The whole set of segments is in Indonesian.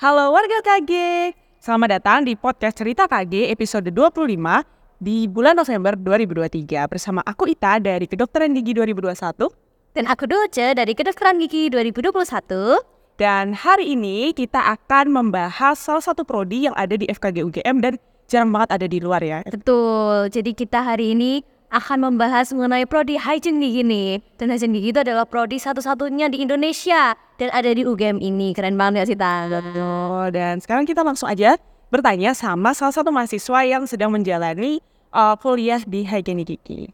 Halo warga KG, selamat datang di podcast Cerita KG episode 25 di bulan November 2023 bersama aku Ita dari Kedokteran Gigi 2021 Dan aku Doce dari Kedokteran Gigi 2021. dan hari ini kita akan membahas salah satu prodi yang ada di FKG UGM dan jarang banget ada di luar ya. Betul, jadi kita hari ini akan membahas mengenai prodi hygiene gigi nih. Dan hygiene gigi itu adalah prodi satu-satunya di Indonesia dan ada di UGM ini. Keren banget ya sih, Ta? Oh, dan sekarang kita langsung aja bertanya sama salah satu mahasiswa yang sedang menjalani uh, kuliah di hygiene gigi.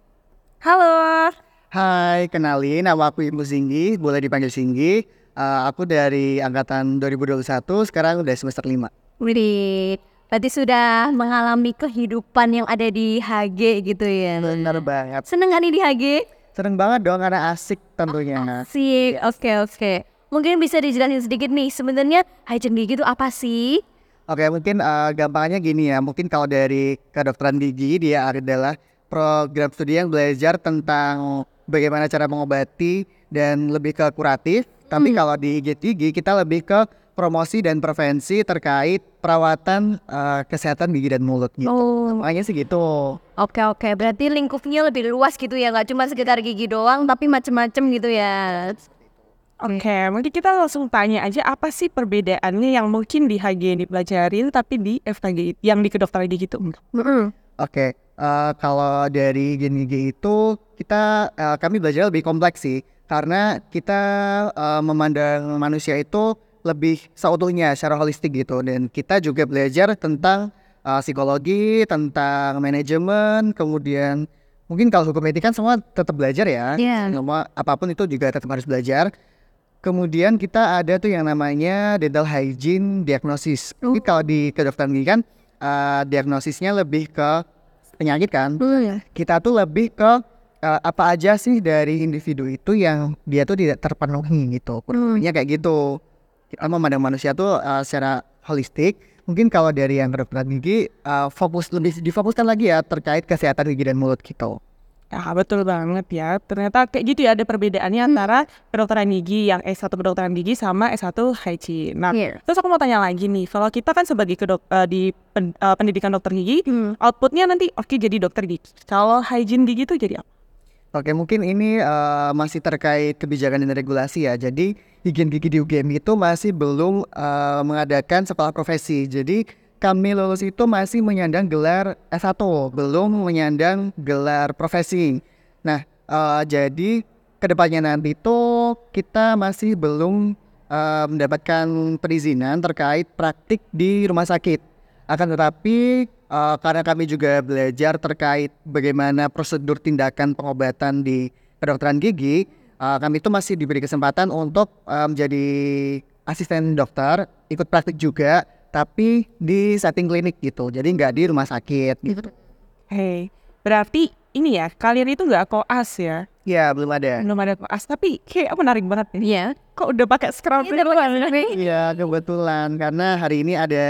Halo. Hai, kenalin nama aku Ibu Singgi, boleh dipanggil Singgi. Eh, aku dari angkatan 2021, sekarang udah semester 5. Widih, berarti sudah mengalami kehidupan yang ada di HG gitu ya. Bener banget. Seneng gak nih di HG? Sering banget dong karena asik tentunya. Asik, oke oke. Mungkin bisa dijelasin sedikit nih, sebenarnya hygiene gigi itu apa sih? Oke, mungkin eh, gampangnya gini ya. Mungkin kalau dari kedokteran gigi dia adalah program studi yang belajar tentang bagaimana cara mengobati dan lebih ke kuratif. Tapi kalau di IGT gigi kita lebih ke promosi dan prevensi terkait perawatan eh, kesehatan gigi dan mulut gitu. Oh, Makanya sih gitu. Oke oke, berarti lingkupnya lebih luas gitu ya, nggak cuma sekitar gigi doang, tapi macem-macem gitu ya. Oke, mungkin kita langsung tanya aja apa sih perbedaannya yang mungkin di HG dipelajarin tapi di FKG yang di kedokteran gigi itu enggak? Mm-mm. Oke, eh, kalau dari gigi itu kita eh, kami belajar lebih kompleks sih, karena kita eh, memandang manusia itu lebih seutuhnya secara holistik gitu, dan kita juga belajar tentang eh, psikologi, tentang manajemen, kemudian mungkin kalau hukum etika kan semua tetap belajar ya, Iya. semua apa pun itu juga tetap harus belajar. Kemudian kita ada tuh yang namanya dental hygiene diagnosis. Tapi kalau di kedokteran gigi kan eh, diagnosisnya lebih ke penyakit kan. Kita tuh lebih ke apa aja sih dari individu itu yang dia tuh tidak terpenuhi gitu. Kurang lebihnya kayak gitu. Kita memandang manusia tuh eh, secara holistik. Mungkin kalau dari yang kedokteran gigi eh, fokus lebih difokuskan lagi ya terkait kesehatan gigi dan mulut gitu. Ya betul banget ya. Ternyata kayak gitu ya ada perbedaannya antara kedokteran gigi yang S1 kedokteran gigi sama S1 hygiene. Nah, Iya. terus aku mau tanya lagi nih, kalau kita kan sebagai kedok eh, di pen- eh, pendidikan dokter gigi, Hmm. outputnya nanti oke jadi dokter gigi. Kalau hygiene gigi itu jadi apa? Oke, mungkin ini eh, masih terkait kebijakan dan regulasi ya. Jadi, higien gigi di UGM itu masih belum eh, mengadakan sekolah profesi. Jadi, kami lulus itu masih menyandang gelar S1, belum menyandang gelar profesi. Nah, eh, jadi ke depannya nanti itu kita masih belum eh, mendapatkan perizinan terkait praktik di rumah sakit. Akan tetapi eh, karena kami juga belajar terkait bagaimana prosedur tindakan pengobatan di kedokteran gigi, eh, kami itu masih diberi kesempatan untuk eh, menjadi asisten dokter, ikut praktik juga, tapi di setting klinik gitu. Jadi nggak di rumah sakit gitu. Hei, berarti ini ya kalian itu nggak koas ya? Ya belum ada. Belum ada koas, tapi kayak menarik banget nih. Iya. Kok udah pakai scrub Iya, udah pakai scrub. Iya kebetulan karena hari ini ada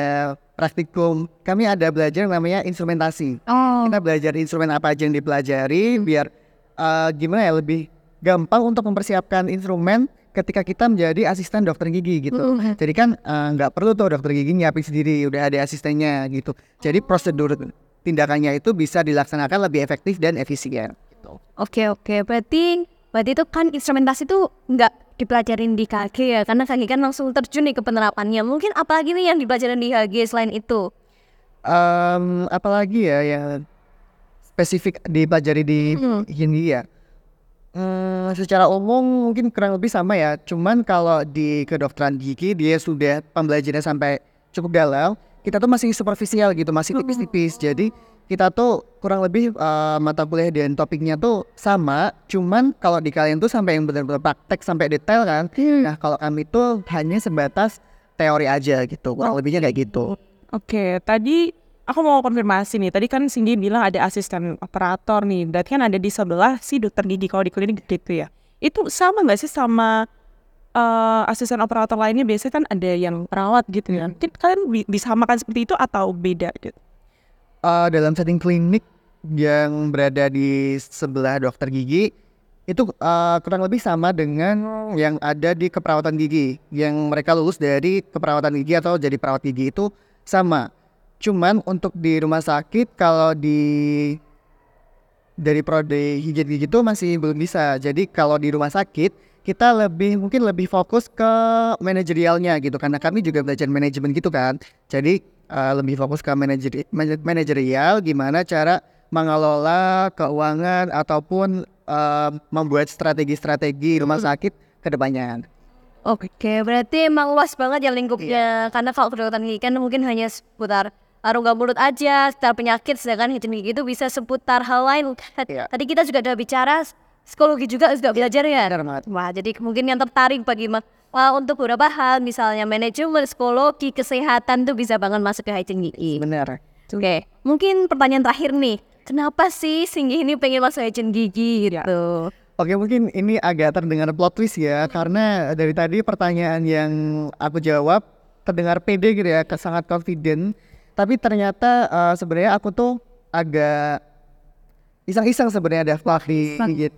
praktikum. Kami ada belajar namanya instrumentasi. Oh, Kita belajar instrumen apa aja yang dipelajari biar eh, gimana ya lebih gampang untuk mempersiapkan instrumen ketika kita menjadi asisten dokter gigi gitu. Mm. Jadi kan eh, nggak perlu tuh dokter gigi nyiapin sendiri, udah ada asistennya gitu. Jadi prosedur tindakannya itu bisa dilaksanakan lebih efektif dan efisien. Gitu. oke oke. Berarti berarti itu kan instrumentasi itu nggak dipelajarin di KG ya, karena KG kan langsung terjun nih ke penerapannya. Mungkin apalagi nih yang dipelajarin di HG selain itu? Em, apalagi ya yang spesifik dipelajari di Hmm. ya. Hmm, secara umum mungkin kurang lebih sama ya. Cuman kalau di kedokteran gigi dia sudah pembelajarannya sampai cukup dalam. Kita tuh masih superficial gitu, masih tipis-tipis. Jadi kita tuh kurang lebih eh, mata kuliah dan topiknya tuh sama. Cuman kalau di kalian tuh sampai yang benar-benar praktek sampai detail kan. Nah kalau kami tuh hanya sebatas teori aja gitu. Kurang lebihnya kayak gitu. Oke, tadi aku mau konfirmasi nih. Tadi kan Cindy bilang ada asisten operator nih. Berarti kan ada di sebelah si dokter gigi kalau di klinik gitu ya. Itu sama nggak sih sama eh, asisten operator lainnya? Biasanya kan ada yang perawat gitu ya. Mungkin kalian disamakan seperti itu atau beda gitu? Eh, dalam setting klinik yang berada di sebelah dokter gigi itu eh, kurang lebih sama dengan yang ada di keperawatan gigi. Yang mereka lulus dari keperawatan gigi atau jadi perawat gigi itu sama. Cuman untuk di rumah sakit kalau di dari prodi higien gigi itu masih belum bisa. Jadi kalau di rumah sakit kita lebih mungkin lebih fokus ke manajerialnya gitu. Karena kami juga belajar manajemen gitu kan. Jadi eh, lebih fokus ke manajeri mana- manajerial gimana cara mengelola keuangan ataupun eh, membuat strategi-strategi rumah sakit ke depannya. Oke, berarti emang luas banget ya lingkupnya. Karena kalau kedokteran gigi kan mungkin hanya seputar rongga mulut aja, seputar penyakit, sedangkan hijau gigi itu bisa seputar hal lain. Iya. Tadi kita juga udah bicara psikologi juga sudah belajar ya. Benar banget. Wah, jadi mungkin yang tertarik bagi wah, untuk beberapa hal, misalnya manajemen, psikologi, kesehatan tuh bisa banget masuk ke hygiene gigi. Benar. Oke, mungkin pertanyaan terakhir nih. Kenapa sih Singgi ini pengen masuk hygiene gigi gitu? Oke mungkin ini agak terdengar plot twist ya karena dari tadi pertanyaan yang aku jawab terdengar pede gitu ya, ke- sangat confident. Tapi ternyata eh, sebenarnya aku tuh agak iseng-iseng sebenarnya daftar di gitu.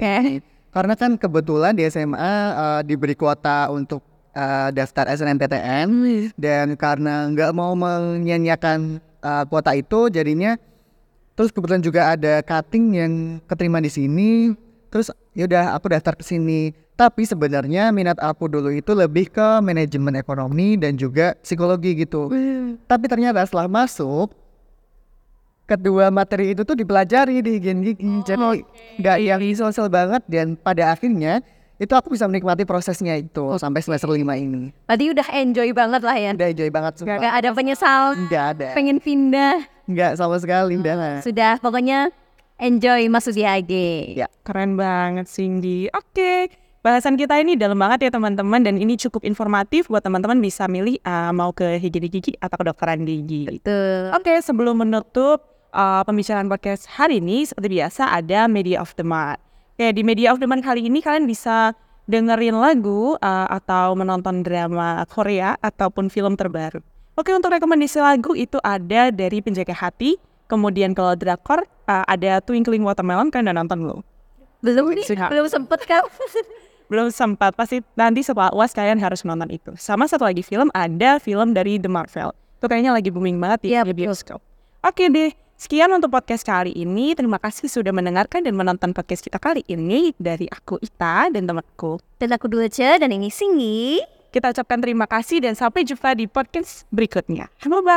Karena kan kebetulan di SMA eh, diberi kuota untuk eh, daftar SNMPTN dan karena nggak mau menyanyiakan eh, kuota itu jadinya terus kebetulan juga ada cutting yang keterima di sini. Terus yaudah aku daftar ke sini. Tapi sebenarnya minat aku dulu itu lebih ke manajemen ekonomi dan juga psikologi gitu. Tapi ternyata setelah masuk kedua materi itu tuh dipelajari di higien gigi jadi nggak yang sosial banget dan pada akhirnya itu aku bisa menikmati prosesnya itu sampai semester lima ini Berarti udah enjoy banget lah ya. udah enjoy banget sumpah Gak ada penyesal, nggak ada pengen pindah. nggak sama sekali udah lah Sudah, pokoknya enjoy masuk di IG. Ya. Keren banget Cindy. Oke, bahasan kita ini dalam banget ya teman-teman dan ini cukup informatif buat teman-teman bisa milih ah, mau ke higien gigi atau kedokteran gigi. Tuh. Oke, sebelum menutup uh, pembicaraan podcast hari ini, seperti biasa ada Media of the Month. Oke, di Media of the Month kali ini kalian bisa dengerin lagu uh, atau menonton drama Korea ataupun film terbaru. Oke, untuk rekomendasi lagu itu ada dari Penjaga Hati, kemudian kalau drakor uh, ada Twinkling Watermelon, kalian udah nonton belum? Belum nih, belum sempet kan? Belum sempat, pasti nanti setelah UAS kalian harus nonton itu. Sama satu lagi film, ada film dari The Marvel. Itu kayaknya lagi booming banget di, Iya, di bioskop. Oke deh, sekian untuk podcast kali ini. Terima kasih sudah mendengarkan dan menonton podcast kita kali ini dari aku Ita dan temanku. Dan aku Dulce, dan ini Singgi. Kita ucapkan terima kasih dan sampai jumpa di podcast berikutnya. Bye-bye.